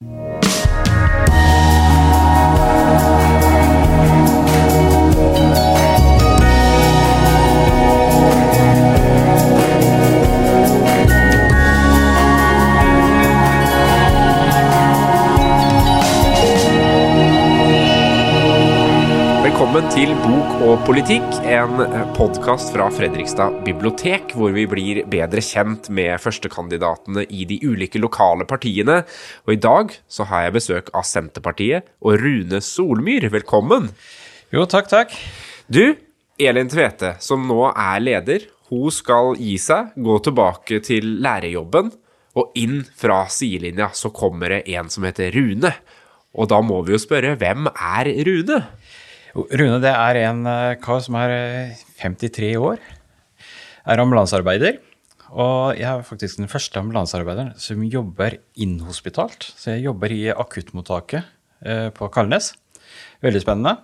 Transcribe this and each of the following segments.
Velkommen til Bok og politikk, en podkast fra Fredrikstad bibliotek, hvor vi blir bedre kjent med førstekandidatene i de ulike lokale partiene. Og i dag så har jeg besøk av Senterpartiet og Rune Solmyr. Velkommen. Jo, takk, takk. Du, Elin Tvete, som nå er leder, hun skal gi seg, gå tilbake til lærerjobben, og inn fra sidelinja så kommer det en som heter Rune. Og da må vi jo spørre, hvem er Rune? Rune det er en uh, kar som er uh, 53 år. Er ambulansearbeider. Og jeg er faktisk den første ambulansearbeideren som jobber inhospitalt. Så jeg jobber i akuttmottaket uh, på Kalnes. Veldig spennende.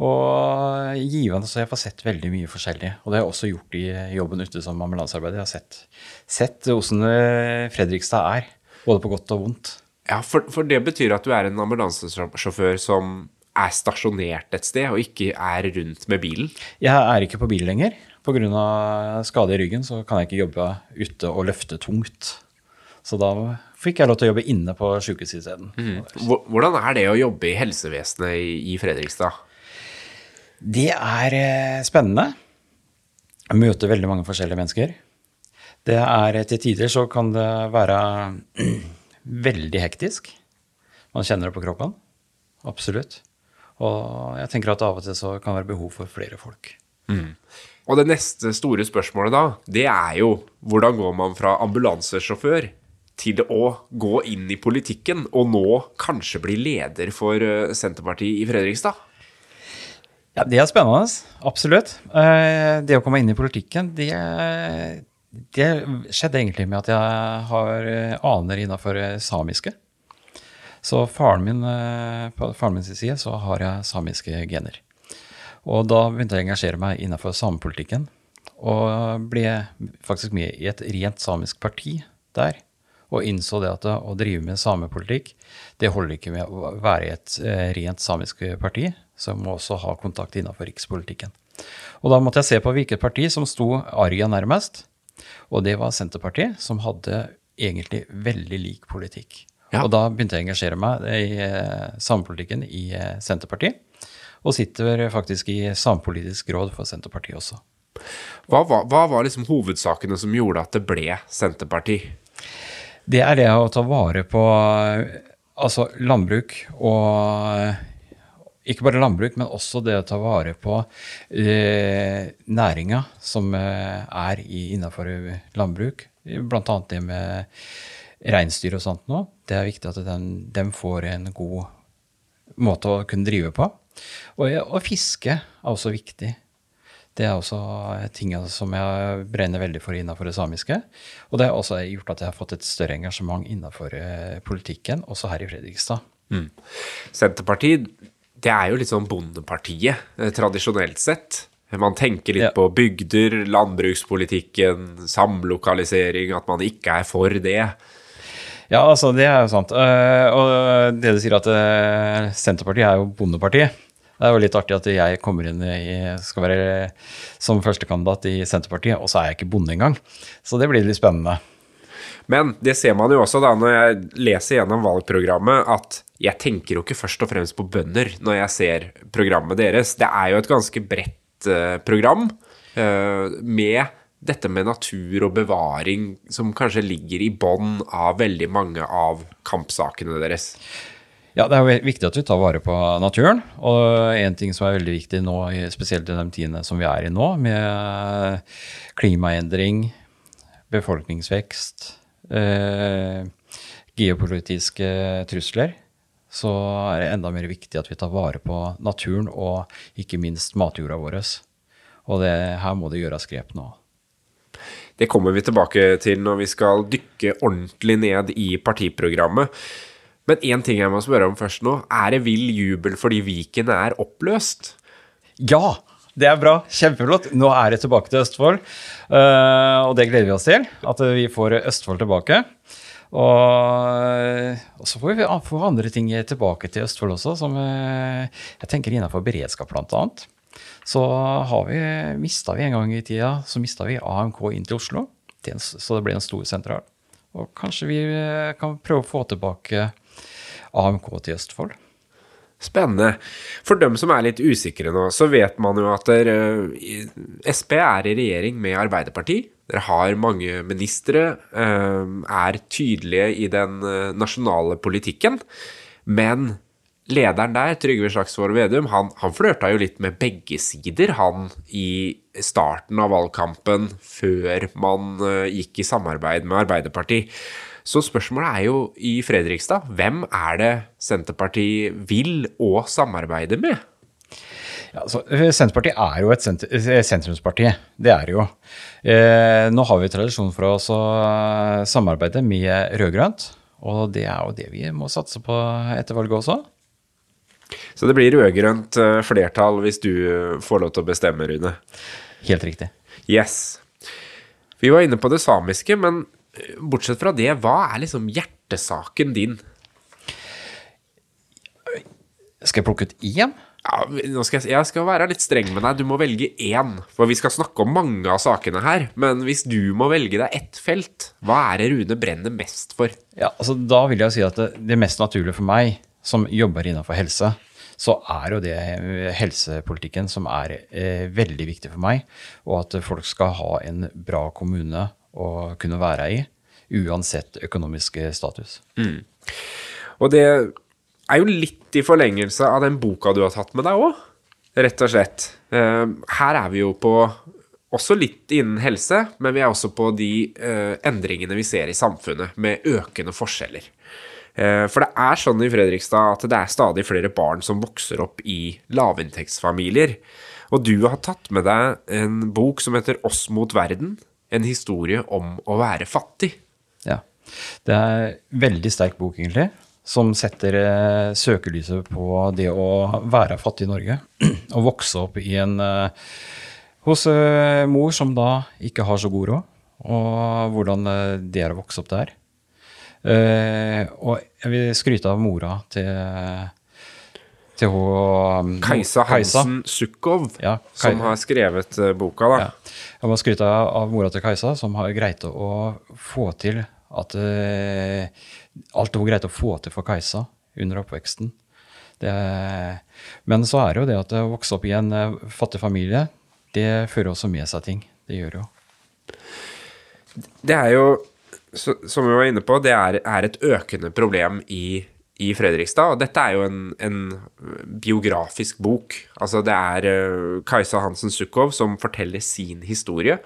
Og givende, så jeg får sett veldig mye forskjellig. Og det har jeg også gjort i jobben ute som ambulansearbeider. Jeg har sett, sett hvordan Fredrikstad er, både på godt og vondt. Ja, for, for det betyr at du er en ambulansesjåfør som er stasjonert et sted, og ikke er rundt med bilen? Jeg er ikke på bil lenger. Pga. skade i ryggen så kan jeg ikke jobbe ute og løfte tungt. Så da fikk jeg lov til å jobbe inne på sjukehuset isteden. Mm. Hvordan er det å jobbe i helsevesenet i Fredrikstad? Det er eh, spennende. Jeg møter veldig mange forskjellige mennesker. Det er Til tider så kan det være veldig hektisk. Man kjenner det på kroppen. Absolutt. Og jeg tenker at av og til så kan det være behov for flere folk. Mm. Og det neste store spørsmålet da, det er jo hvordan går man fra ambulansesjåfør til å gå inn i politikken og nå kanskje bli leder for eh, Senterpartiet i Fredrikstad? Ja, Det er spennende. Absolutt. Eh, det å komme inn i politikken, det, det skjedde egentlig med at jeg har eh, aner innafor samiske. Så faren min, eh, på faren min sin side så har jeg samiske gener. Og da begynte jeg å engasjere meg innenfor samepolitikken. Og ble faktisk med i et rent samisk parti der. Og innså det at å drive med samepolitikk, det holder ikke med å være i et eh, rent samisk parti, så må også ha kontakt innenfor rikspolitikken. Og da måtte jeg se på hvilket parti som sto Arja nærmest. Og det var Senterpartiet, som hadde egentlig veldig lik politikk. Ja. Og da begynte jeg å engasjere meg i eh, samepolitikken i eh, Senterpartiet. Og sitter faktisk i samepolitisk råd for Senterpartiet også. Hva, var, hva var liksom hovedsakene som gjorde at det ble Senterparti? Det er det å ta vare på altså landbruk og ikke bare landbruk, men også det å ta vare på eh, næringa som eh, er innafor landbruk. Blant annet det med reinsdyr og sånt nå. Det er viktig at de får en god måte å kunne drive på. Og, og fiske er også viktig. Det er også ting som jeg brenner veldig for innenfor det samiske. Og det har også gjort at jeg har fått et større engasjement innenfor eh, politikken, også her i Fredrikstad. Mm. Senterpartiet, det er jo litt sånn bondepartiet, eh, tradisjonelt sett. Man tenker litt ja. på bygder, landbrukspolitikken, samlokalisering, at man ikke er for det. Ja, altså, det er jo sant. Uh, og det du sier at uh, Senterpartiet er jo bondepartiet. Det er jo litt artig at jeg kommer inn i, skal være som førstekandidat i Senterpartiet, og så er jeg ikke bonde engang. Så det blir litt spennende. Men det ser man jo også da når jeg leser gjennom valgprogrammet, at jeg tenker jo ikke først og fremst på bønder når jeg ser programmet deres. Det er jo et ganske bredt uh, program med dette med natur og bevaring som kanskje ligger i bånn av veldig mange av kampsakene deres? Ja, det er jo viktig at vi tar vare på naturen. Og en ting som er veldig viktig nå, spesielt i de tidene som vi er i nå, med klimaendring, befolkningsvekst, eh, geopolitiske trusler, så er det enda mer viktig at vi tar vare på naturen og ikke minst matjorda vår. Og det, her må det gjøres grep nå. Det kommer vi tilbake til når vi skal dykke ordentlig ned i partiprogrammet. Men én ting jeg må spørre om først nå. Er det vill jubel fordi Viken er oppløst? Ja! Det er bra. Kjempeflott. Nå er det tilbake til Østfold, uh, og det gleder vi oss til. At vi får Østfold tilbake. Og, og, så får vi få andre ting tilbake til Østfold også, som eh, jeg tenker innenfor beredskap bl.a. Så har vi, mista vi en gang i tida så vi AMK inn til Oslo, så det ble en stor sentral. Og kanskje vi eh, kan prøve å få tilbake AMK til Østfold. Spennende. For dem som er litt usikre nå, så vet man jo at der, Sp er i regjering med Arbeiderpartiet. Dere har mange ministre, eh, er tydelige i den eh, nasjonale politikken. Men lederen der, Trygve Slagsvold Vedum, han, han flørta jo litt med begge sider, han, i starten av valgkampen, før man eh, gikk i samarbeid med Arbeiderpartiet. Så spørsmålet er jo i Fredrikstad, hvem er det Senterpartiet vil og samarbeide med? Ja, så, Senterpartiet er jo et sentrumsparti, det er det jo. Eh, nå har vi tradisjon for å samarbeide med rød-grønt, og det er jo det vi må satse på etter valget også. Så det blir rød-grønt eh, flertall hvis du får lov til å bestemme, Rune? Helt riktig. Yes. Vi var inne på det samiske, men eh, bortsett fra det, hva er liksom hjertesaken din? Skal jeg plukke ut én? Ja, skal jeg, jeg, skal være litt streng med deg. Du må velge én. For vi skal snakke om mange av sakene her. Men hvis du må velge deg ett felt, hva er det Rune brenner mest for? Ja, altså Da vil jeg si at det, det mest naturlige for meg, som jobber innenfor helse, så er jo det helsepolitikken som er eh, veldig viktig for meg. Og at folk skal ha en bra kommune å kunne være i, uansett økonomisk status. Mm. Og det er jo litt i forlengelse av den boka du har tatt med deg òg, rett og slett. Eh, her er vi jo på også litt innen helse, men vi er også på de eh, endringene vi ser i samfunnet, med økende forskjeller. Eh, for det er sånn i Fredrikstad at det er stadig flere barn som vokser opp i lavinntektsfamilier. Og du har tatt med deg en bok som heter Oss mot verden. En historie om å være fattig. Ja. Det er en veldig sterk bok, egentlig som setter eh, søkelyset på det å være fattig i Norge. Og vokse opp i en eh, hos mor som da ikke har så god råd, og hvordan det er å vokse opp der. Og jeg vil skryte av mora til til hun Kajsa Hansen Sukkov, ja, som har skrevet boka, da. Ja. Jeg må skryte av mora til Kajsa, som har greit å få til at alt hun greide å få til for Kajsa under oppveksten. Det, men så er det jo det at å vokse opp i en eh, fattig familie, det fører også med seg ting. Det gjør jo. Det er jo, som vi var inne på, det er, er et økende problem i, i, Fredrikstad. Og dette er jo en, en biografisk bok. Altså det er uh, Kajsa Hansen Sukhov som forteller sin historie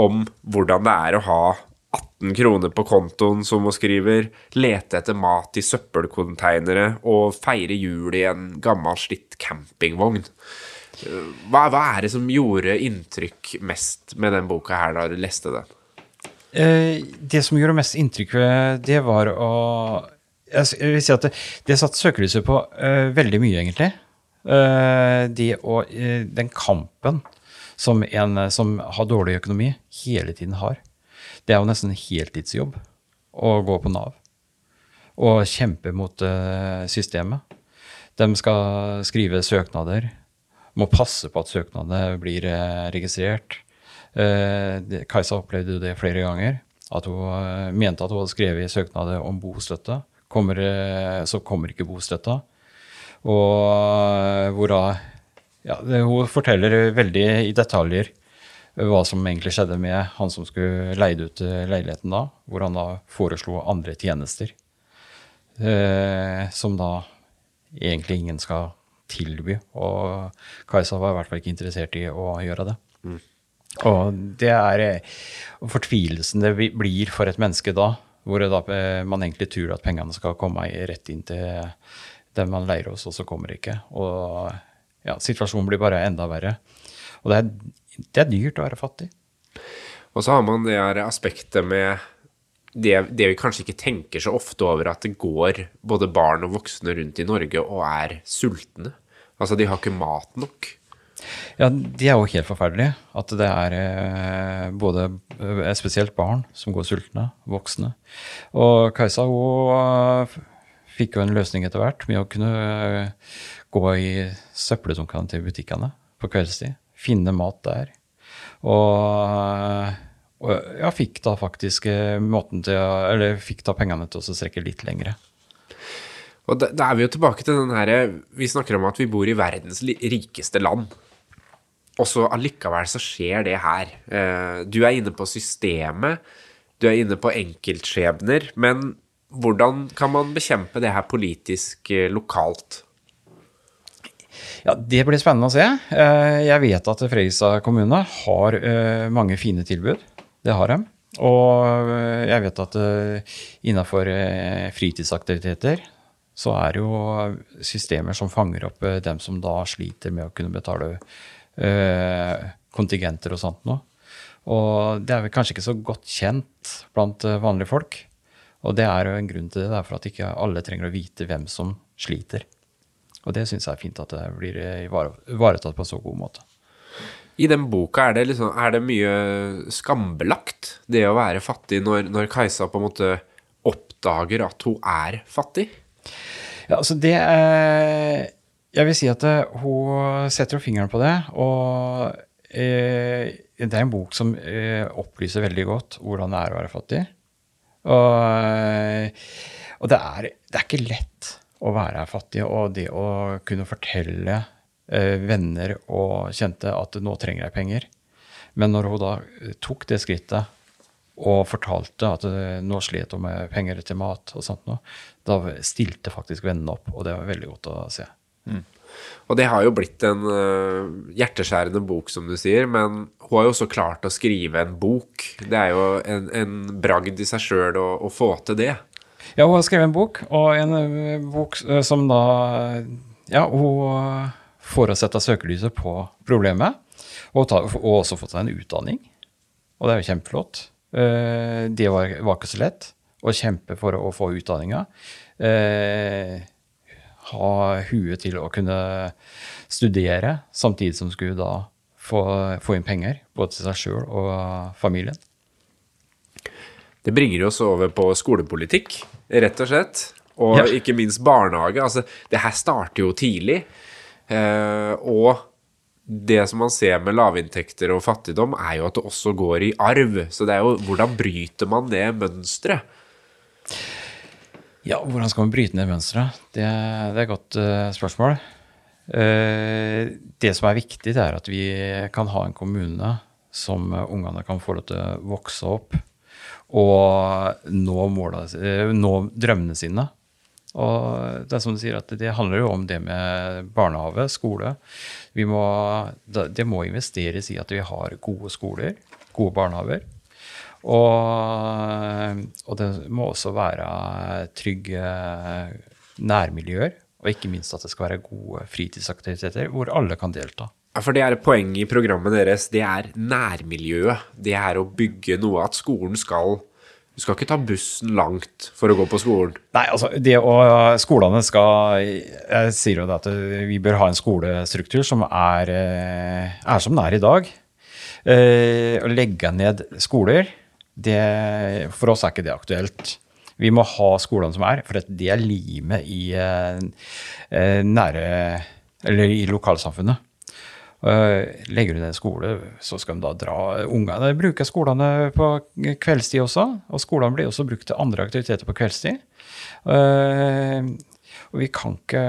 om hvordan det er å ha 18 kroner på kontoen, som hun skriver, lete etter mat i søppelkonteinere og feire jul i en gammel, slitt campingvogn. Hva, hva, er det som gjorde inntrykk mest med den boka her da du leste den? Eh, det som gjorde mest inntrykk, det var å Jeg vil si at det, det satt søkelyset på uh, veldig mye, egentlig. Uh, det og uh, den kampen som en som har dårlig økonomi, hele tiden har. Det er jo nesten heltidsjobb å gå på Nav og kjempe mot systemet. De skal skrive søknader, må passe på at søknadene blir registrert. Uh, Kajsa opplevde det flere ganger. At hun mente at hun hadde skrevet søknader om bostøtte. Kommer, så kommer ikke bostøtta. Og hvor da ja, Hun forteller veldig i detaljer hva som egentlig skjedde med han som skulle leide ut eh, leiligheten da, hvor han da foreslo andre tjenester. Eh, som da egentlig ingen skal tilby. Og Kajsa var i hvert fall ikke interessert i å gjøre det. Og det er eh, fortvilelsen det blir for et menneske da, hvor da, eh, man egentlig tror at pengene skal komme rett inn til den man leier hos, og så kommer det ikke. Og ja, situasjonen blir bare enda verre. Og det er det er dyrt å være fattig. Og så har man det her aspektet med det, det, vi kanskje ikke tenker så ofte over, at det går både barn og voksne rundt i Norge og er sultne. Altså, de har ikke mat nok. Ja, de er jo helt forferdelige. At det er eh, både eh, spesielt barn som går sultne, voksne. Og Kajsa eh, fikk jo en løsning etter hvert med å kunne gå i søppeldunkene til butikkene på kveldstid. Finne mat der. Og, og ja, fikk da faktisk måten til å Eller fikk da pengene til å strekke litt lengre. Og da, da er vi jo tilbake til den herre Vi snakker om at vi bor i verdens rikeste land. Og så allikevel så skjer det her. Eh, Du er inne på systemet, du er inne på enkeltskjebner, men hvordan kan man bekjempe det her politisk eh, lokalt? Ja, Det blir spennende å se. Eh, Jeg vet at Fredrikstad kommune har mange fine tilbud. Det har de. Og jeg vet at innafor fritidsaktiviteter så er det jo systemer som fanger opp dem som da sliter med å kunne betale kontingenter og sånt noe. Og det er vel kanskje ikke så godt kjent blant eh, vanlige folk. Og det er jo en grunn til det, det er for at ikke alle trenger å vite hvem som sliter. Og det syns jeg er fint at det blir ivare- ivaretatt på en så god måte. I den boka er det, liksom, er det mye skambelagt, det å være fattig, når, når Kajsa på en måte oppdager at hun er fattig? Ja, altså det er Jeg vil si at eh, hun setter jo fingeren på det. Og eh, det er en bok som eh, opplyser veldig godt hvordan det er å være fattig. Og, og det, er, det er ikke lett å være fattig, og det å kunne fortelle venner og kjente at nå trenger jeg penger. Men når hun da tok det skrittet og fortalte at nå slet hun med penger til mat og sånt noe, da stilte faktisk vennene opp, og det var veldig godt å se. Og det har jo blitt en uh, hjerteskjærende bok, som du sier, men hun har jo også klart å skrive en bok. Det er jo en, en bragd i seg sjøl å, å få til det. Ja, hun har skrevet en bok, og en eh, bok eh, som da Ja, hun får å sette søkelyset på problemet, og, ta, og også fått seg en utdanning. Og det er jo kjempeflott. Det var, var ikke så lett å kjempe for å få utdanninga. Eh, ha huet til å kunne studere, samtidig som skulle da få, få inn penger, både til seg sjøl og familien. Det bringer oss over på skolepolitikk, rett og slett. Og Ja. ikke minst barnehage. Altså, det her starter jo tidlig. Eh, og det som man ser med lavinntekter og fattigdom, er jo at det også går i arv. Så det er jo hvordan bryter man det mønsteret? Ja, hvordan skal man bryte ned mønsteret? Det, det er et godt uh, spørsmål. Uh, det som er viktig, det er at vi kan ha en kommune som ungene kan få lov til å vokse opp og nå, måla, eh, nå drømmene sine. Og det er som du sier, at det handler jo om det med barnehage, skole. Må, det må investeres i at vi har gode skoler, gode barnehager. Og, og det må også være trygge nærmiljøer. Og ikke minst at det skal være gode fritidsaktiviteter hvor alle kan delta. Ja, For det er poeng i programmet deres, det er nærmiljøet. Det er å bygge noe at skolen skal Du skal ikke ta bussen langt for å gå på skolen. Nei, altså det å Skolene skal Jeg sier jo det at vi bør ha en skolestruktur som er, eh, er som den er i dag. Eh, Å legge ned skoler, det, for oss er ikke det aktuelt. Vi må ha skolene som er, for det er limet i eh, eh, i lokalsamfunnet. Eh, Legger du ned skole, så skal de da dra ungene. Bruker skolene på kveldstid også, og skolene blir også brukt til andre aktiviteter på kveldstid. Og vi kan ikke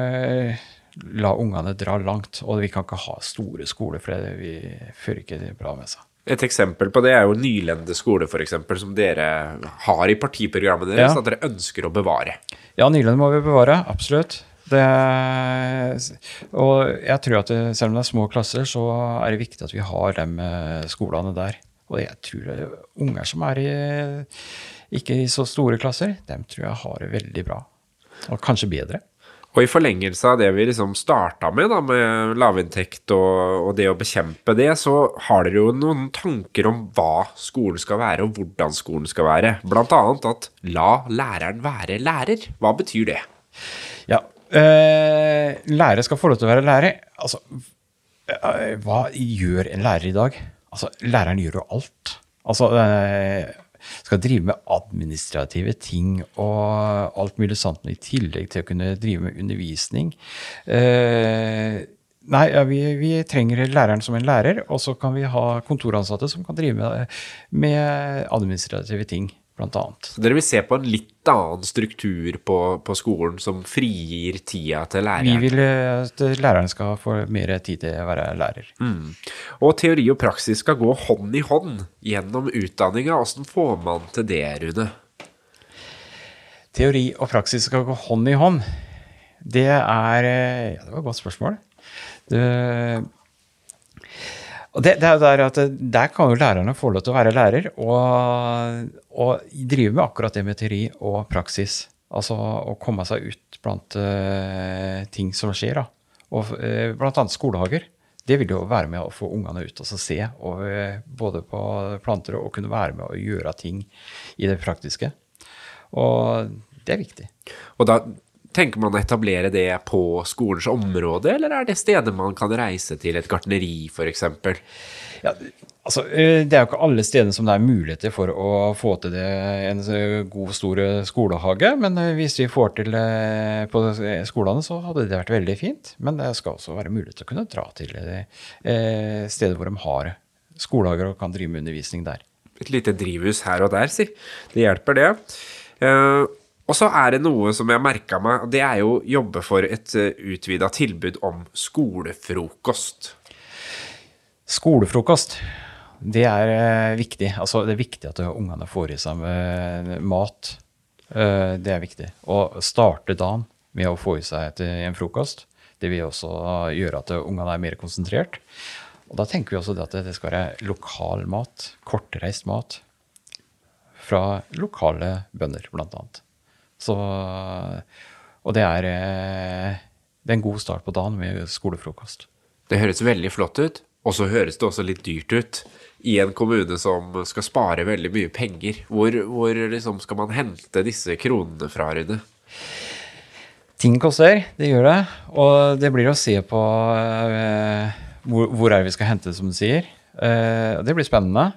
la ungene dra langt, og vi kan ikke ha store skoler, for det fører ikke bra med seg. Et eksempel på det er jo Nylende skole, for eksempel, som dere har i partiprogrammet deres, Ja. at dere ønsker å bevare. Ja, Nylende må vi bevare, absolutt. Det, og jeg tror at det, selv om det er små klasser, så er det viktig at vi har de eh, skolene der. Og jeg tror det er unger som er i ikke i så store klasser, dem tror jeg har det veldig bra. Og kanskje bedre. Og i forlengelse av det vi liksom starta med, da, med lavinntekt og, og det å bekjempe det, så har dere jo noen tanker om hva skolen skal være, og hvordan skolen skal være. Blant annet at la læreren være lærer. Hva betyr det? Ja. øh, lærer skal få lov til å være lærer. Altså, øh, Hva gjør en lærer i dag? Altså, Læreren gjør jo alt. Altså, eh, skal drive med administrative ting og alt mulig sånt, i tillegg til å kunne drive med undervisning. Eh, nei, ja, vi, vi trenger læreren som en lærer, og så kan vi ha kontoransatte som kan drive med, med administrative ting, blant annet. Så dere vil se på en litt annen struktur på, på skolen som frigir tida til læreren? Vi vil eh, at læreren skal få mer tid til å være lærer. Og teori og praksis skal gå hånd i hånd gjennom utdanninga. Åssen får man til det, Rune? Teori og praksis skal gå hånd i hånd. Det er eh, Ja, det var et godt spørsmål. Det, og det, det er jo der at der kan jo lærerne få lov til å være lærer og, og drive med akkurat det med teori og praksis. Altså å komme seg ut blant uh, ting som skjer. da. Og uh, blant annet skolehager. Det vil jo være med å få ungene ut og så se, og, uh, både på planter og kunne være med å gjøre ting i det praktiske. Og det er viktig. Og da tenker man å etablere det på skolens område, eller er det stedet man kan reise til, et gartneri f.eks.? Ja, altså, det er jo ikke alle steder som det er muligheter for å få til det, en god, stor eh, skolehage. Men hvis vi får til det på skolene, så hadde det vært veldig fint. Men det skal også være mulighet til å kunne dra til steder hvor de har skolehager og kan drive med undervisning der. Et lite drivhus her og der, si. Det hjelper, det. Eh, og så er det noe som jeg merka meg, og det er jo jobbe for et utvida tilbud om skolefrokost. Skolefrokost, det er eh, viktig. Altså, det er viktig at ungene får i seg eh, mat. Eh, det er viktig. Å starte dagen med å få i seg en frokost, det vil også gjøre at ungene er mer konsentrert. Og da tenker vi også det at det skal være lokal mat, kortreist mat, fra lokale bønder, blant annet. Så, og det er, det er en god start på dagen med skolefrokost. Det høres veldig flott ut, og så høres det også litt dyrt ut i en kommune som skal spare veldig mye penger. Hvor, hvor liksom skal man hente disse kronene fra, Rune? Ting koster, det gjør det. Og det blir å se på eh, hvor, hvor er vi skal hente det, som du sier. Eh, det blir spennende.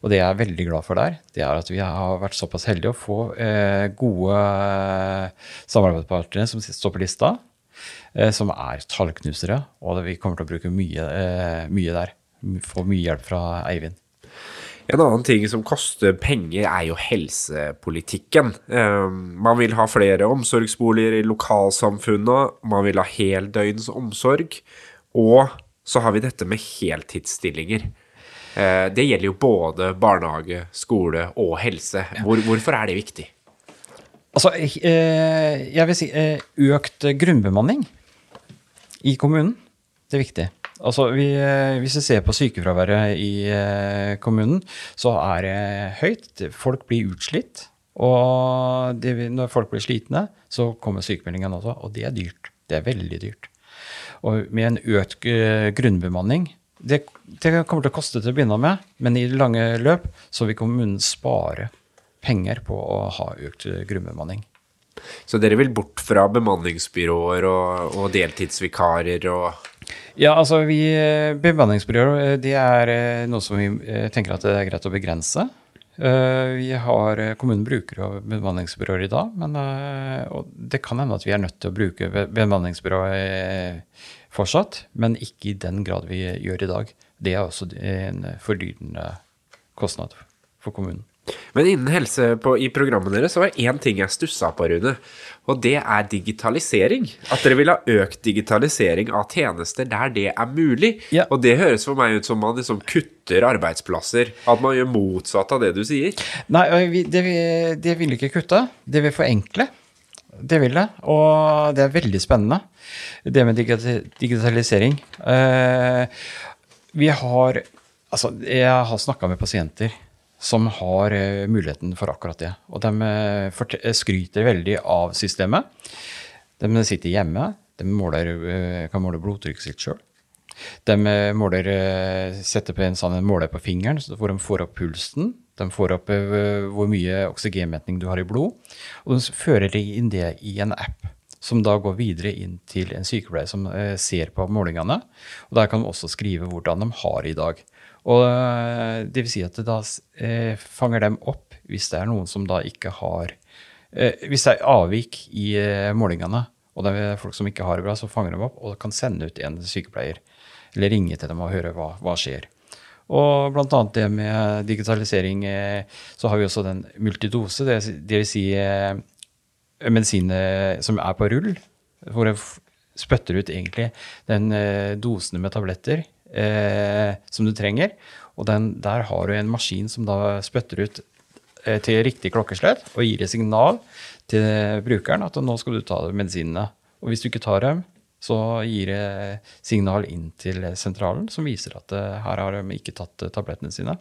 Og det jeg er veldig glad for der, det er at vi har vært såpass heldige å få eh, gode eh, samarbeidspartnere som står på lista, som er tallknusere. Og vi kommer til å bruke mye, eh, mye der. Få mye hjelp fra Eivind. En annen ting som koster penger, er jo helsepolitikken. Eh, man vil ha flere omsorgsboliger i lokalsamfunnet, man vil ha heldøgns omsorg, og så har vi dette med heltidsstillinger. Eh, det gjelder jo både barnehage, skole og helse. Hvor, hvorfor er det viktig? Altså, eh, jeg vil si eh, økt grunnbemanning i kommunen. Det er viktig. Altså, vi, eh, hvis vi ser på sykefraværet i eh, kommunen, så er det høyt. Folk blir utslitt. Og det, når folk blir slitne, så kommer sykemeldingen også. Og det er dyrt. Det er veldig dyrt. Og med en økt eh, grunnbemanning det, det kommer til å koste til å begynne med, men i det lange løp så vil kommunen spare penger på å ha økt grunnbemanning. Så dere vil bort fra bemanningsbyråer og, og deltidsvikarer og Ja, altså vi eh, Bemanningsbyråer eh, det er eh, noe som vi tenker at det er greit å begrense. Vi har, Kommunen bruker jo bemanningsbyråer i dag, men og det kan hende at vi er nødt til å bruke bemanningsbyråer fortsatt, men ikke i den grad vi gjør i dag. Det er også en fordyrende kostnad for kommunen. Men innen helse på, i programmet deres så var det én ting jeg stussa på, Rune. Og det er digitalisering. At dere vil ha økt digitalisering av tjenester der det er mulig. Ja. Og det høres for meg ut som man liksom kutter arbeidsplasser. At man gjør motsatt av det du sier. Nei, det, det vil ikke kutte. Det vil forenkle. Det vil det. Og det er veldig spennende, det med digitalisering. Eh, vi har Altså, jeg har snakka med pasienter som har eh, muligheten for akkurat det. Og de eh, eh, skryter veldig av systemet. De sitter hjemme. De måler, kan måle blodtrykket sitt sjøl. De måler, setter på en sånn måler på fingeren, så de får opp pulsen. De får opp hvor mye oksygenmetning du har i blod. Og de fører inn det i en app. som da går videre inn til en sykepleier som ser på målingene. Og der kan de også skrive hvordan de har i dag. Og eh, det vil si at det da eh, fanger dem opp hvis det er noen som da ikke har eh, Hvis det er avvik i målingene, og det er folk som ikke har det bra, så fanger de opp og kan sende ut en sykepleier. Eller ringe til dem og høre hva, hva skjer. Og annet det med digitalisering, så har vi også den multidose, det, vil si medisiner som er på rull, hvor f- spytter ut egentlig den dosene med tabletter eh, som du trenger. Og den, der har du en maskin som da spytter ut eh, til riktig klokkeslett og gir et signal til brukeren at nå skal du ta medisinene. Og hvis du ikke tar dem, så gir det signal inn til sentralen som viser at eh, her har de ikke tatt tablettene sine.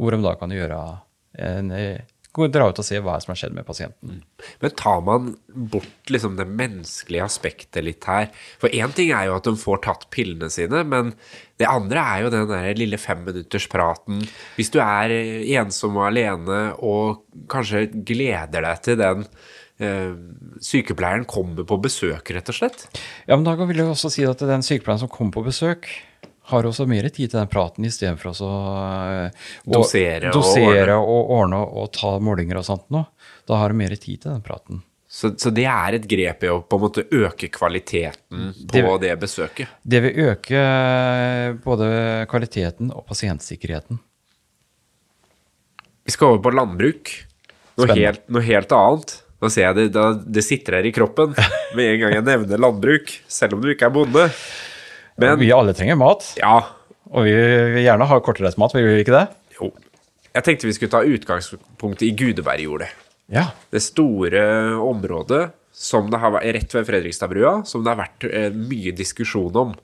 Hvor de da kan gjøre en eh, Dra ut og se hva som har skjedd med pasienten. Men tar man bort liksom det menneskelige aspektet litt her? For én ting er jo at de får tatt pillene sine, men det andre er jo den der lille femminutterspraten. Hvis du er ensom og alene og kanskje gleder deg til den eh, sykepleieren kommer på besøk, rett og slett. Ja, men da vil jeg også si at den sykepleieren som kommer på besøk, har også mer tid til den praten istedenfor å eh, å Dosere og dosere og ordne og ta målinger og sånt nå. Da har du mer tid til den praten. Så, så det er et grep i å på en måte øke kvaliteten på Det- det besøket. Det vil øke eh, både kvaliteten og pasientsikkerheten. Vi skal over på landbruk. Noe, helt, noe helt annet. Nå ser jeg det, det sitter her i kroppen med en gang jeg nevner landbruk, selv om du ikke er bonde. Men Vi alle trenger mat, ja, og vi vil gjerne ha kortreismat, vil vi ikke det? jo. Jeg tenkte vi skulle ta utgangspunkt i Gudebergjordet. Ja. Det store området som det har vært rett ved Fredrikstadbrua, som det har vært eh, mye diskusjon om.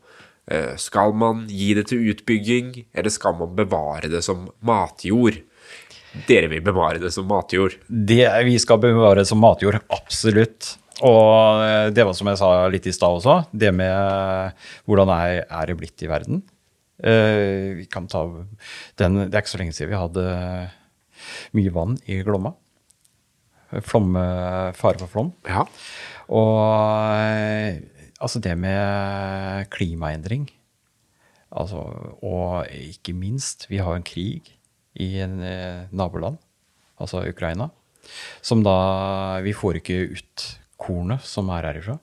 Eh, skal man gi det til utbygging, eller skal man bevare det som matjord? Dere vil bevare det som matjord. Det, vi skal bevare det som matjord, absolutt. Og eh, det var som jeg sa litt i stad også, det med eh, hvordan er, er det blitt i verden. Uh, vi kan ta den, Det er ikke så lenge siden vi hadde mye vann i Glomma. Flom, eh, fare for flom. Ja. Og altså det med klimaendring altså, Og ikke minst, vi har en krig i en naboland, altså Ukraina, som da Vi får ikke ut kornet som er herifra.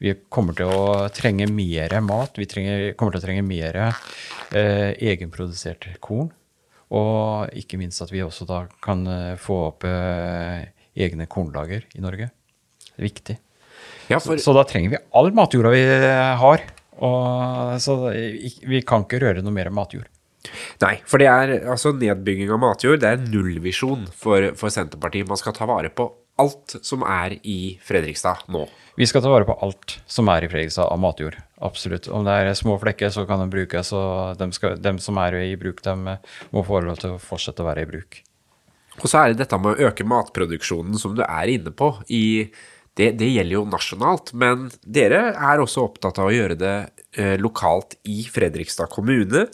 Vi kommer til å trenge mer mat. Vi trenger, kommer til å trenge mer eh, egenprodusert korn. Og ikke minst at vi også da kan eh, få opp eh, egne kornlager i Norge. Det er viktig. ja, for Så da trenger vi all matjorda vi har. Og, så vi kan ikke røre noe mer matjord. Nei, for det er altså nedbygging av matjord, det er nullvisjon for, for Senterpartiet. Man skal ta vare på alt som er i Fredrikstad nå. Vi skal ta vare på alt som er i Fredrikstad av matjord. Absolutt. Om det er små flekker, så kan de brukes. Og dem, skal, dem som er i bruk, dem eh, må få lov til å fortsette å være i bruk. Og så er det dette med å øke matproduksjonen som du er inne på. I, det, det gjelder jo nasjonalt, men dere er også opptatt av å gjøre det eh, lokalt i Fredrikstad kommune.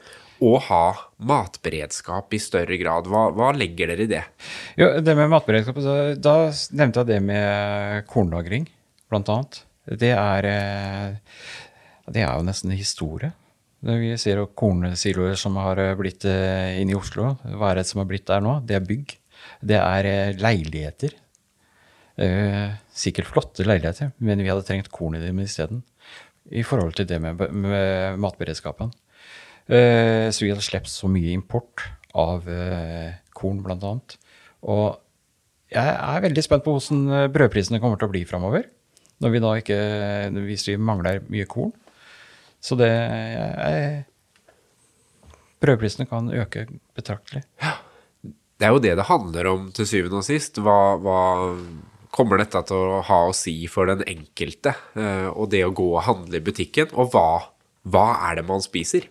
Og ha matberedskap i større grad. Hva, hva legger dere i det? Jo, det med matberedskap, da, da nevnte jeg det med kornlagring, blant annet. Det er, eh, det er jo nesten historie. Vi ser jo kornsiloer som har eh, blitt eh, inne i Oslo. Hva er det som har blitt der nå? Det er bygg. Det er leiligheter. Sikkert flotte leiligheter, men vi hadde trengt korn i dem isteden. I forhold til det med, med matberedskapen. Eh, så vi hadde sluppet så mye import av eh, korn, annet. Og jeg er veldig spent på hvordan eh, brødprisene kommer til å bli framover. Når vi da ikke Hvis vi mangler mye korn. Så det jeg, Brødprisene kan øke betraktelig. Det er jo det det handler om til syvende og sist. Hva, hva kommer dette til å ha å si for den enkelte? Og det å gå og handle i butikken. Og hva, hva er det man spiser?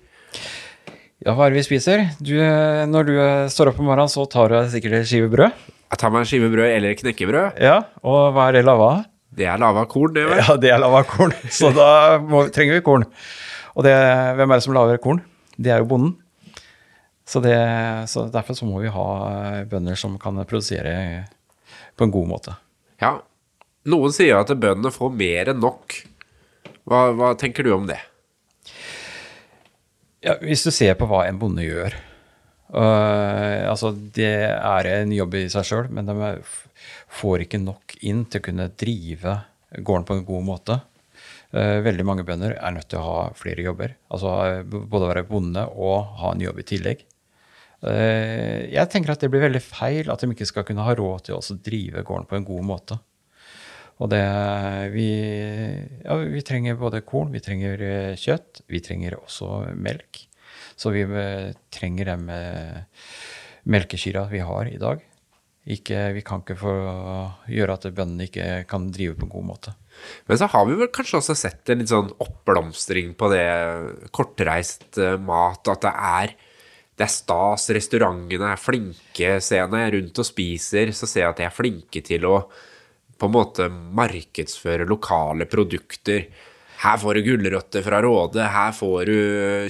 Ja, hva er det vi spiser? Du, eh, når du eh, står opp om morgenen, så tar du sikkert en skive brød. Jeg tar meg en skive brød eller knekkebrød. Ja, Og hva er det lava av? Det er lava korn, det vel? Ja, det er lava korn. Så da må, trenger vi korn. Og det, hvem er det som lager korn? Det er jo bonden. Så, det, så derfor så må vi ha eh, bønder som kan produsere på en god måte. Ja. Noen sier at bøndene får mer enn nok. Hva, hva tenker du om det? Ja, hvis du ser på hva en bonde gjør uh, altså Det er en jobb i seg sjøl, men de får ikke nok inn til å kunne drive gården på en god måte. Uh, veldig mange bønder er nødt til å ha flere jobber. Altså både være bonde og ha en jobb i tillegg. Uh, jeg tenker at det blir veldig feil at de ikke skal kunne ha råd til å drive gården på en god måte. Og det vi, ja, vi trenger både korn, vi trenger eh, kjøtt, vi trenger også melk. Så vi eh, trenger de melkekyrne vi har i dag. Ikke, vi kan ikke få gjøre at bøndene ikke kan drive på en god måte. Men så har vi vel kanskje også sett en litt sånn oppblomstring på det kortreist eh, mat. At det er, det er stas, restaurantene er flinke. Se når jeg er rundt og spiser, så ser jeg at de er flinke til å på en måte markedsføre lokale produkter. Her får du gulrøtter fra Råde, her får du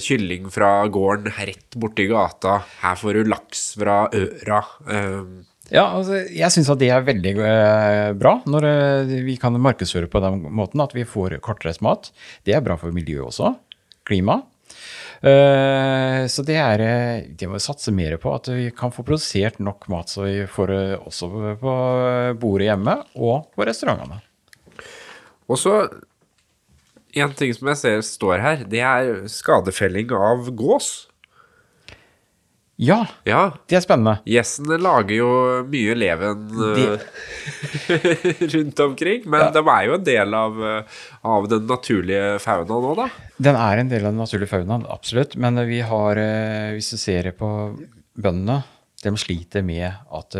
kylling fra gården rett borti gata, her får du laks fra Øra. Um, ja, altså, jeg syns at det er veldig uh, bra når vi kan markedsføre på den måten at vi får kortreist mat. Det er bra for miljøet også. Klima. Eh, så det er eh, Det må vi satse mer på. At vi kan få produsert nok mat så vi får det også på bordet hjemme og på restaurantene. Og så En ting som jeg ser står her, det er skadefelling av gås. Ja, ja, det er spennende. Gjessene lager jo mye leven de... Eh, rundt omkring. Men ja. de er jo en del av, eh, av, den naturlige faunaen nå, da? Den er en del av den naturlige faunaen, absolutt. Men vi har, eh, hvis du ser på bøndene, de sliter med at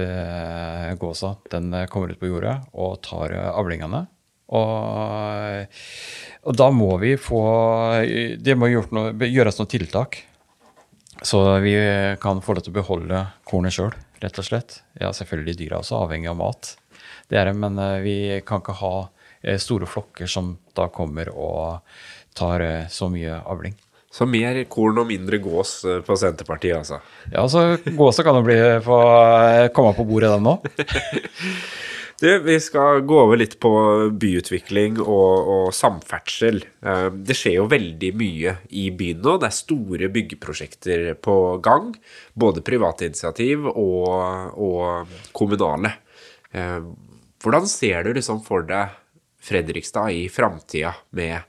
gåsa den kommer ut på jordet og tar avlingene. Og, og da må vi få Det må gjøres noen tiltak så vi kan få lov til å beholde kornet sjøl, rett og slett. Ja, selvfølgelig dyra også avhengig av mat, det er det, men eh, vi kan ikke ha eh, store flokker som da kommer og tar eh, så mye avling. Så mer korn og mindre gås på Senterpartiet, altså? Ja, så gåsa kan jo bli på, komme på bordet, den nå. Du, vi skal gå over litt på byutvikling og, og, samferdsel. Eh, det skjer jo veldig mye i byen nå. Det er store byggeprosjekter på gang. Både private initiativ og, og kommunale. Eh, hvordan ser du liksom for deg Fredrikstad i framtida med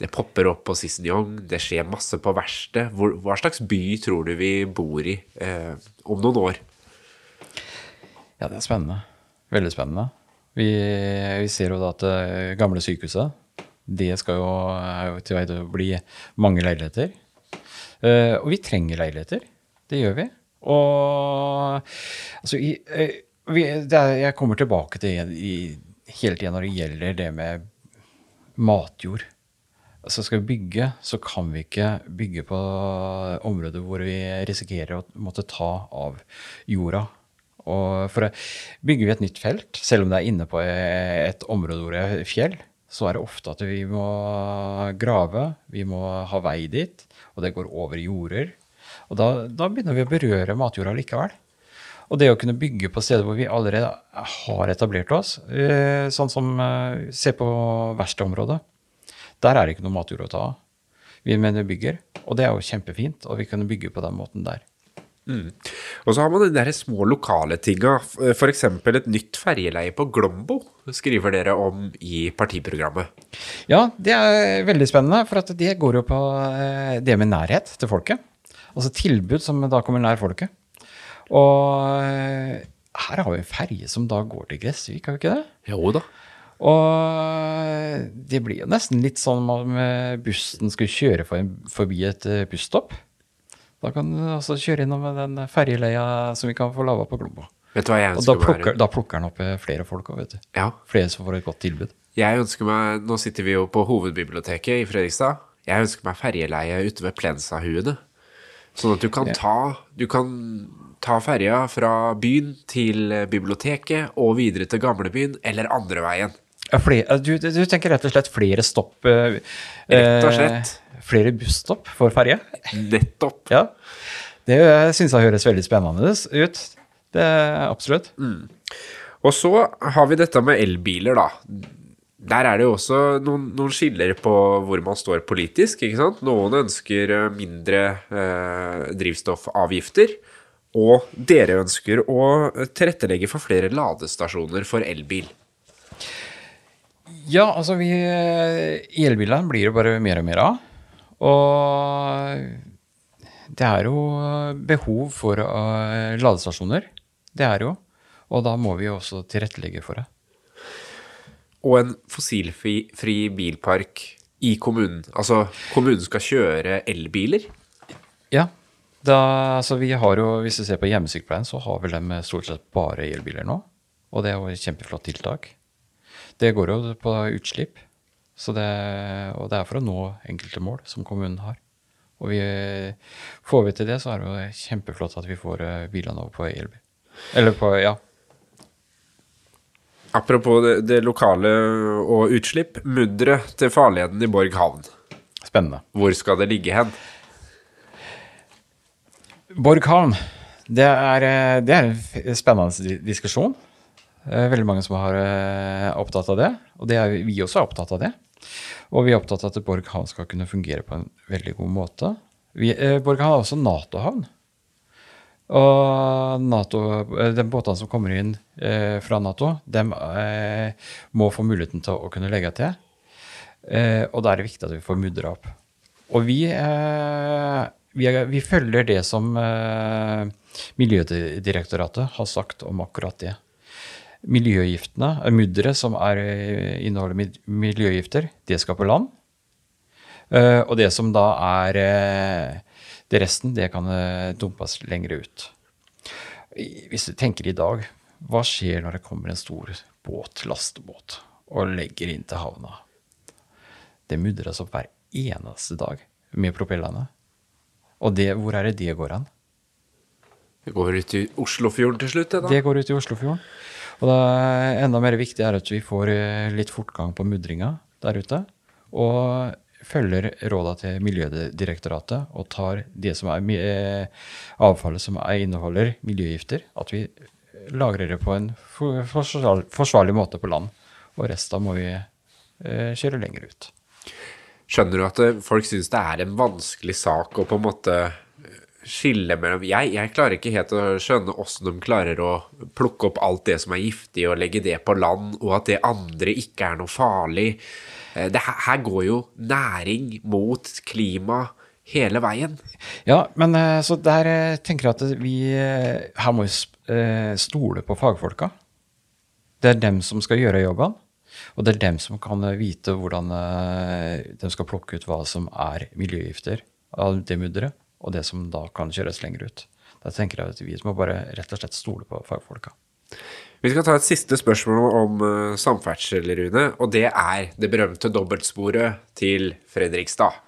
det popper opp på Cicignon, det skjer masse på verkstedet. Hva slags by tror du vi bor i eh, om noen år? Ja, det er spennende. Veldig spennende. Vi, vi ser jo da at det eh, gamle sykehuset det skal jo, til vei til å bli mange leiligheter. Uh, og vi trenger leiligheter. Det gjør vi. Og altså i, uh, vi, er, Jeg kommer tilbake til i, hele tida når det gjelder det med matjord. Altså skal vi bygge, så kan vi ikke bygge på områder hvor vi risikerer å måtte ta av jorda og for bygger vi et nytt felt, selv om det er inne på et område hvor det er fjell, så er det ofte at vi må grave, vi må ha vei dit, og det går over jorder. Og da, da begynner vi å berøre matjorda likevel. Og det å kunne bygge på steder hvor vi allerede har etablert oss, eh, sånn som eh, Se på verkstedområdet. Der er det ikke noe matjord å ta av. Vi mener bygger, og det er jo kjempefint, og vi kan bygge på den måten der. Mm. Og så har man de der små lokale tinga. F.eks. et nytt ferjeleie på Glombo skriver dere om i partiprogrammet. Ja, det er veldig spennende, for det går jo på eh, det med nærhet til folket. Altså tilbud som da kommer nær folket. Og eh, her har vi en ferje som da går til Gressvik, har vi ikke det? Jo da. Og det blir jo nesten litt sånn om bussen skulle kjøre forbi et eh, busstopp. Da kan du altså kjøre innom den ferjeleia som vi kan få laga på Glombo. Vet du hva jeg ønsker og da plukker, da plukker den opp eh, flere folk òg, vet du. Ja. Flere som får et godt tilbud. Jeg ønsker meg, Nå sitter vi jo på hovedbiblioteket i Fredrikstad. Jeg ønsker meg ferjeleie ute ved Plensahuene. Sånn at du kan ta Du kan ta ferja fra byen til biblioteket og videre til gamlebyen, eller andre veien. Flere, du, du, tenker rett og slett flere stopp? Eh, rett og slett. Eh, flere busstopp for ferje. Nettopp. Ja. Det syns jeg høres veldig spennende ut. Det Absolutt. Mm. Og så har vi dette med elbiler, da. Der er det jo også noen, noen skiller på hvor man står politisk. ikke sant? Noen ønsker eh, mindre eh, drivstoffavgifter. Og dere ønsker å tilrettelegge for flere ladestasjoner for elbil. Ja, altså vi elbilene blir det bare mer og mer av. Og det er jo behov for uh, ladestasjoner. Det er jo. Og da må vi jo også tilrettelegge for det. Og en fossilfri bilpark i kommunen. Altså, kommunen skal kjøre elbiler? Ja. Da, altså vi har jo, Hvis du ser på hjemmesykepleien, så har vel de stort sett bare elbiler nå. Og det er jo et kjempeflott tiltak. Det går jo på utslipp. Det, og det er for å nå enkelte mål som kommunen har. Og vi, får vi til det, så er det jo kjempeflott at vi får eh, bilene over på elbil. Eller på, ja. Apropos det, det lokale og utslipp. Mudderet til farleden i Borg havn. Spennende. Hvor skal det ligge hen? Borg havn, det er, eh, det er en spennende diskusjon. Veldig mange som er eh, opptatt av det. Og det er vi også er opptatt av det. Og vi er opptatt av at Borg havn skal kunne fungere på en veldig god måte. Vi, eh, Borg havn er også Nato-havn. Og NATO, eh, de båtene som kommer inn eh, fra Nato, de eh, må få muligheten til å kunne legge til. Eh, og da er det viktig at vi får mudra opp. Og vi, eh, vi, vi, følger det som Miljødirektoratet har sagt om akkurat det miljøgiftene, mudderet som er, eh, inneholder miljøgifter, det skal på land. Uh, og det som da er det resten, det kan dumpes lengre ut. Hvis du tenker i dag, hva skjer når det kommer en stor båt, lastebåt, og legger inn til havna? Det mudres opp hver eneste dag med propellene. Og det, hvor er det det går an? Det går ut i Oslofjorden til slutt? Da? det går ut i Oslofjorden. Og er enda mer viktig er at vi får eh, litt fortgang på mudringa der ute. Og følger råda til Miljødirektoratet og tar det som er eh, avfallet som inneholder miljøgifter, at vi lagrer det på en forsvarlig måte på land. Og resten må vi eh, kjøre lenger ut. Skjønner du at folk syns det er en vanskelig sak å på en måte skille mellom jeg, jeg, klarer ikke helt å skjønne åssen de klarer å plukke opp alt det som er giftig, og legge det på land, og at det andre ikke er noe farlig. Eh, det, her går jo næring mot klima hele veien. Ja, men eh, så der eh, tenker jeg at vi Her må vi stole på fagfolka. Det er dem som skal gjøre jobben. Og det er dem som kan vite hvordan de skal plukke ut hva som er miljøgifter av det mudderet og det som da kan kjøres lenger ut. Da tenker jeg at vi må bare rett og slett stole på fagfolka. Vi skal ta et siste spørsmål om uh, samferdsel, Rune. Og det er det berømte dobbeltsporet til Fredrikstad.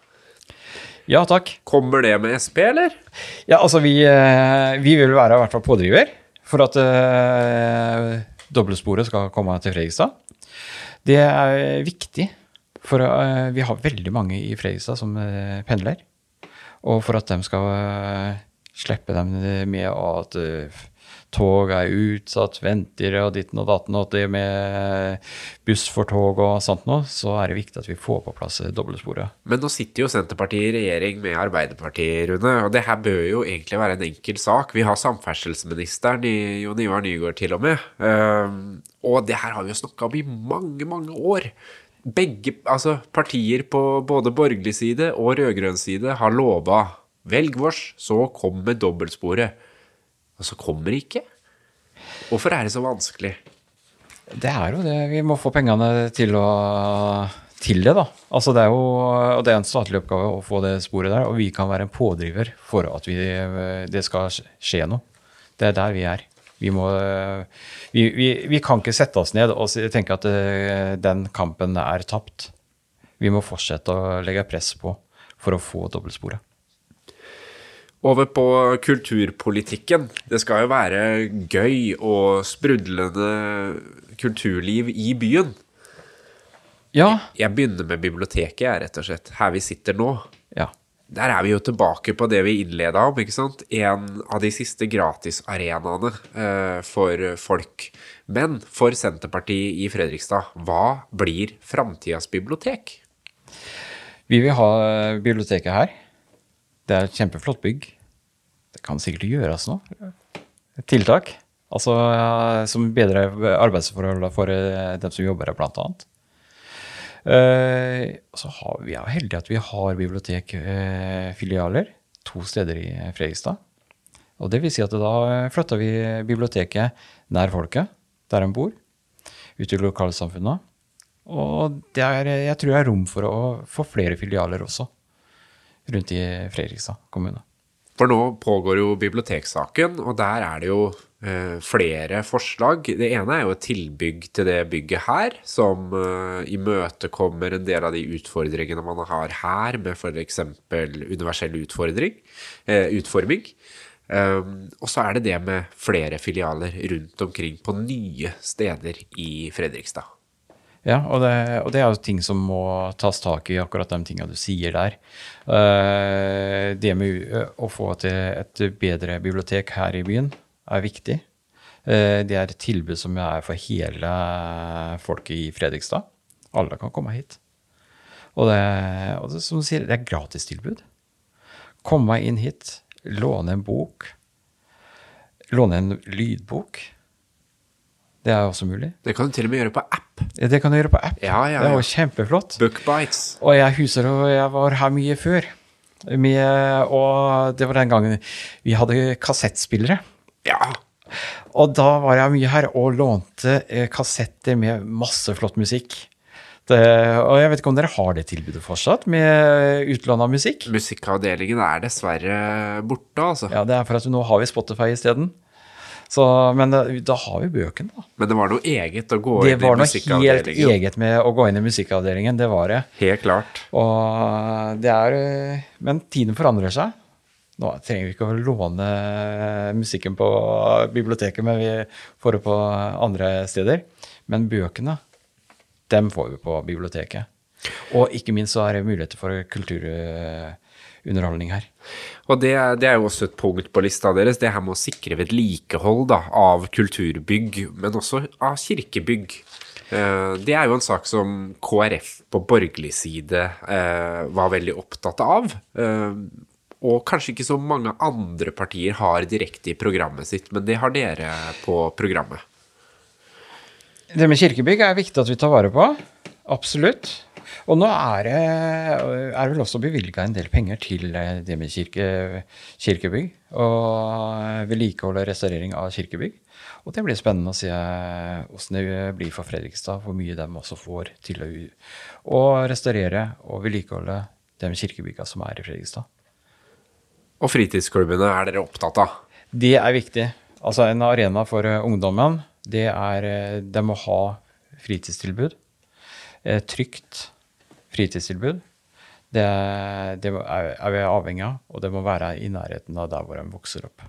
Ja, takk. Kommer det med SP, eller? Ja, altså vi, uh, vi vil være i hvert fall pådriver for at uh, dobbeltsporet skal komme til Fredrikstad. Det er viktig, for uh, vi har veldig mange i Fredrikstad som pendler. Og for at de skal uh, slippe dem med at uh, tog er utsatt, venter og ditten og datten, og det med buss for tog og sånt noe, så er det viktig at vi får på plass dobbeltsporet. Men nå sitter jo Senterpartiet i regjering med Arbeiderpartiet, Rune, og det her bør jo egentlig være en enkel sak. Vi har samferdselsministeren Jon Ivar Nygaard til og med, um, og det her har vi jo snakka om i mange, mange år begge altså partier på både borgerlig side og rød-grønn side har lova velg vårs, så kommer dobbeltsporet. Og så kommer det ikke. Hvorfor er det så vanskelig? Det er jo det. Vi må få pengene til, å, til det, da. Altså det er jo og det er en statlig oppgave å få det sporet der, og vi kan være en pådriver for at vi, det skal skje noe. Det er der vi er. Vi, må, vi, vi, vi, kan ikke sette oss ned og tenke at eh, den kampen er tapt. Vi må fortsette å legge press på for å få dobbeltsporet. Over på kulturpolitikken. Det skal jo være gøy og sprudlende kulturliv i byen. Ja. Jeg begynner med biblioteket, jeg, rett og slett. Her vi sitter nå. Ja. Der er vi jo tilbake på det vi innleda om. ikke sant? En av de siste gratisarenaene eh, for folk. Men for Senterpartiet i Fredrikstad, hva blir framtidas bibliotek? Vi vil ha biblioteket her. Det er et kjempeflott bygg. Det kan sikkert gjøres noe. Et tiltak. Altså som bedrer arbeidsforholdene for eh, dem som jobber her, blant annet. Uh, så har vi er heldige at vi har bibliotekfilialer uh, to steder i Fredrikstad. Og det vil si at da flytter vi biblioteket nær folket, der de bor, ut i lokalsamfunna. Og er, jeg tror det er rom for å få flere filialer også rundt i Fredrikstad kommune. For nå pågår jo biblioteksaken, og der er det jo eh, flere forslag. Det ene er jo et tilbygg til det bygget her, som uh, imøtekommer en del av de utfordringene man har her, med f.eks. universell utfordring, uh, utforming. Um, og så er det det med flere filialer rundt omkring på nye steder i Fredrikstad. Ja, og det, og det, er jo ting som må tas tak i, akkurat de tingene du sier der. Uh, det med å få til et bedre bibliotek her i byen er viktig. Uh, det er et tilbud som er for hele folket i Fredrikstad. Alle kan komme hit. Og det, og det som du sier, det er gratistilbud. Kom meg inn hit, låne en bok. Låne en lydbok. Det er også mulig. Det kan du til og med gjøre på app. Ja, det kan du gjøre på app. Ja, ja, ja. Det var kjempeflott. Bookbites. Og jeg husker at jeg var her mye før. Med, og det var den gangen vi hadde kassettspillere. Ja. Og da var jeg mye her og lånte eh, kassetter med masse flott musikk. Det, og jeg vet ikke om dere har det tilbudet fortsatt, med utlån av musikk? Musikkavdelingen er dessverre borte, altså. Ja, det er for at nå har vi Spotify isteden. Så, men da, da, har vi bøkene, da. Men det var noe eget å gå det inn i musikkavdelingen? Det var noe helt eget med å gå inn i musikkavdelingen, det var det. Helt klart. Og det er Men tiden forandrer seg. Nå trenger vi ikke å låne musikken på biblioteket, men vi får det på andre steder. Men bøkene, dem får vi på biblioteket. Og ikke minst så er det muligheter for kulturunderholdning her. Og det, det, er jo også et punkt på lista deres, det her med å sikre vedlikehold da, av kulturbygg, men også av kirkebygg. Eh, det er jo en sak som KrF på borgerlig side eh, var veldig opptatt av. Eh, og kanskje ikke så mange andre partier har direkte i programmet sitt, men det har dere på programmet. Det med kirkebygg er viktig at vi tar vare på. Absolutt. Og nå er det, er vel også bevilga en del penger til eh, det med kirke, kirkebygg. Og vedlikehold og restaurering av kirkebygg. Og det blir spennende å se hvordan det blir for Fredrikstad, hvor mye de også får til å, å restaurere og vedlikeholde de kirkebyggene som er i Fredrikstad. Og fritidsklubbene er dere opptatt av? Det er viktig. Altså En arena for ungdommen, det er De må ha fritidstilbud. Trygt fritidstilbud. Det, det er vi avhengig av, og det må være i nærheten av der hvor de vokser opp.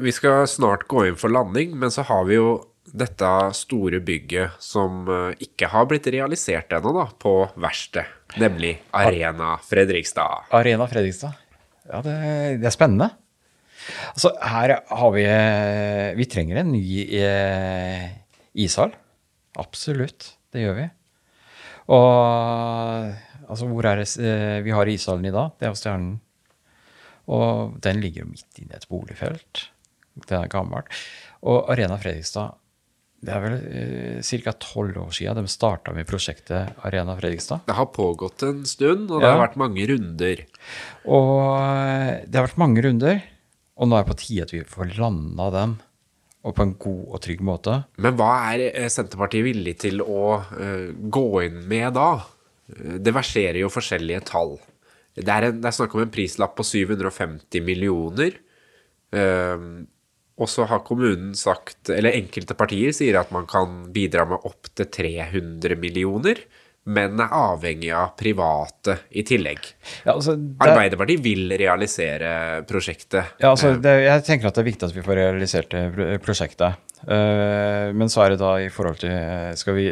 Vi skal snart gå inn for landing, men så har vi jo dette store bygget som eh, ikke har blitt realisert ennå, da, på verkstedet. Nemlig Arena Fredrikstad. Arena Fredrikstad. Ja, det, det, er spennende. Altså, her har vi Vi trenger en ny eh, ishall. Absolutt. Det gjør vi. Og altså, hvor er det eh, Vi har ishallen i dag. Det er Stjernen. Og den ligger midt inne i et boligfelt. Det er gammelt. Og Arena Fredrikstad det er vel eh, ca. tolv år siden de starta med prosjektet Arena Fredrikstad. Det har pågått en stund, og det ja. har vært mange runder. Og eh, det har vært mange runder, og nå er det på tide at vi får landa den og på en god og trygg måte. Men hva er eh, Senterpartiet villig til å uh, gå inn med da? Det verserer jo forskjellige tall. Det er, en, det er snakk om en prislapp på 750 millioner. Uh, og så har kommunen sagt, eller enkelte partier sier at man kan bidra med opptil 300 millioner men er avhengig av private i tillegg. Ja, altså, det... Arbeiderpartiet vil realisere prosjektet. Ja, altså, det, jeg tenker at det er viktig at vi får realisert prosjektet. Uh, men så er det da i forhold til Skal vi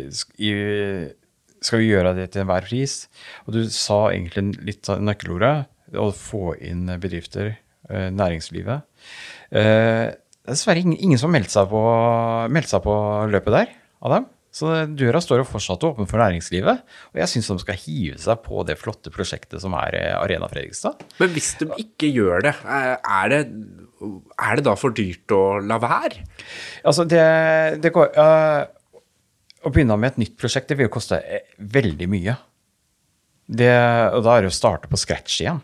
skal vi gjøre det til enhver pris? Og du sa egentlig litt av nøkkelordet, å få inn bedrifter, eh, næringslivet. Det er dessverre ingen, ingen som meldte seg, på, meldte seg på løpet der av dem. Så døra står jo fortsatt åpen for næringslivet. Og jeg syns de skal hive seg på det flotte prosjektet som er eh, Arena Fredrikstad. Men hvis de ikke gjør det, eh, er det, er det da for dyrt å la være? Altså, det, det går øh, Å begynne med et nytt prosjekt, det vil jo koste veldig mye. Det, og da er det å starte på scratch igjen.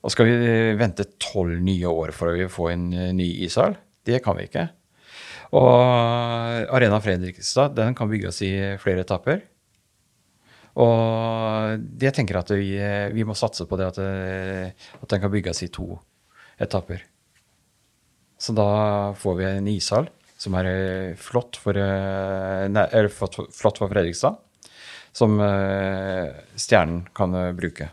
Og skal vi vente tolv nye år for å få en ny ishall? Det kan vi ikke. Og Arena Fredrikstad den kan bygges i flere etapper. Og jeg tenker at vi, vi må satse på det at, at, den kan bygges i to etapper. Så da får vi en ishall som er flott for, nei, flott for Fredrikstad, som eh, Stjernen kan bruke.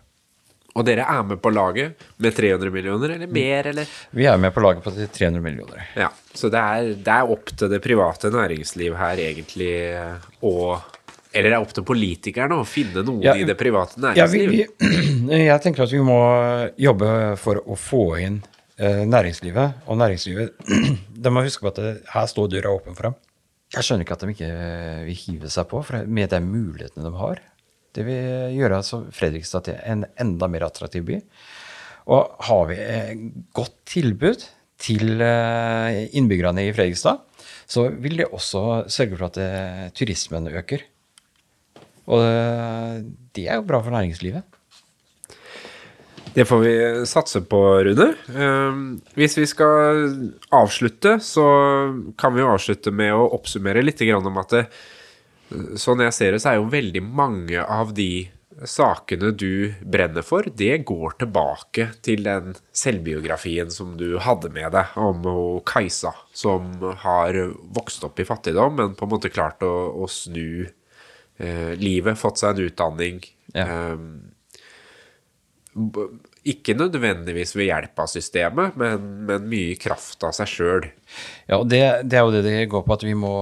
Og dere er med på laget med 300 millioner, eller mer, eller? Vi er med på laget på 300 millioner. Ja, Så det er, det er opp til det private næringsliv her egentlig å Eller det er opp til politikerne å finne noe ja, i det private næringsliv? Ja, jeg tenker at vi må jobbe for å få inn eh, næringslivet. Og næringslivet De må huske på at det, her står døra åpen for dem. Jeg skjønner ikke at de ikke vil hive seg på med de mulighetene de har. Det vil gjøre altså Fredrikstad til en enda mer attraktiv by. Og har vi godt tilbud til eh, innbyggerne i Fredrikstad, så vil det også sørge for at eh, turismen øker. Og eh, det er jo bra for næringslivet. Det får vi satse på, Rune. Hvis vi skal avslutte, så kan vi jo avslutte med å oppsummere litt om at det, sånn jeg ser det, så er jo veldig mange av de sakene du brenner for, det går tilbake til den selvbiografien som du hadde med deg om Kajsa, som har vokst opp i fattigdom, men på en måte klart å, å snu eh, livet, fått seg en utdanning. Ja. Eh, ikke nødvendigvis ved hjelp av systemet, men, men mye kraft av seg sjøl. Ja, og det, det, er jo det det går på, at vi må,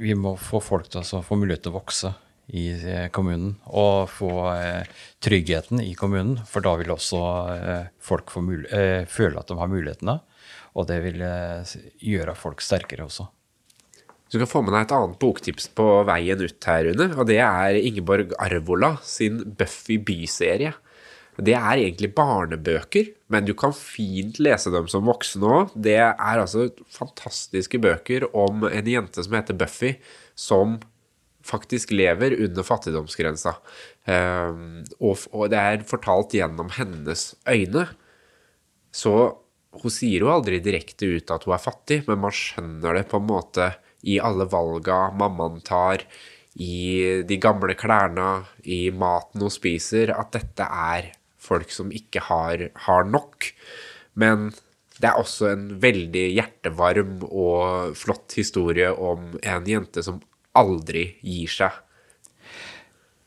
vi må få folk til å få mulighet til å vokse i eh, kommunen. Og få eh, tryggheten i kommunen, for da vil også eh, folk eh, føle at de har mulighetene. Og det vil eh, gjøre folk sterkere også. Du skal få med deg et annet boktips på veien ut her, Rune. Og det er Ingeborg Arvola sin Buffy by-serie. Det er egentlig barnebøker, men du kan fint lese dem som voksen òg. Det er altså fantastiske bøker om en jente som heter Buffy, som faktisk lever under fattigdomsgrensa. Og, og, det er fortalt gjennom hennes øyne. Så hun sier jo aldri direkte ut at hun er fattig, men man skjønner det på en måte i alle valga mammaen tar, i de gamle klærne, i maten hun spiser, at dette er folk som ikke har, har nok. Men det er også en veldig hjertevarm og flott historie om en jente som aldri gir seg.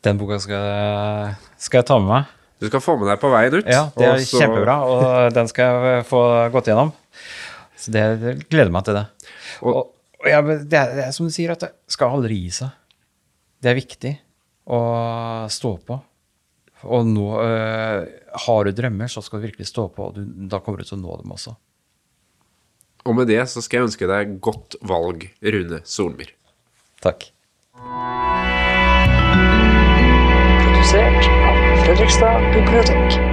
Den boka skal, skal jeg ta med meg. Du skal få med deg på veien ut. Ja, det er Også... kjempebra, og den skal jeg få gått gjennom. Så det, det gleder meg til det. Og, og, og ja, det, er, det, er, som du sier, at det skal aldri gi seg. Det er viktig å stå på. Og nå øh, har du drømmer, så skal du virkelig stå på, og du, da kommer du til å nå dem også. Og med det så skal jeg ønske deg godt valg, Rune Solmyr. Takk. Produsert av Fredrikstad bibliotek.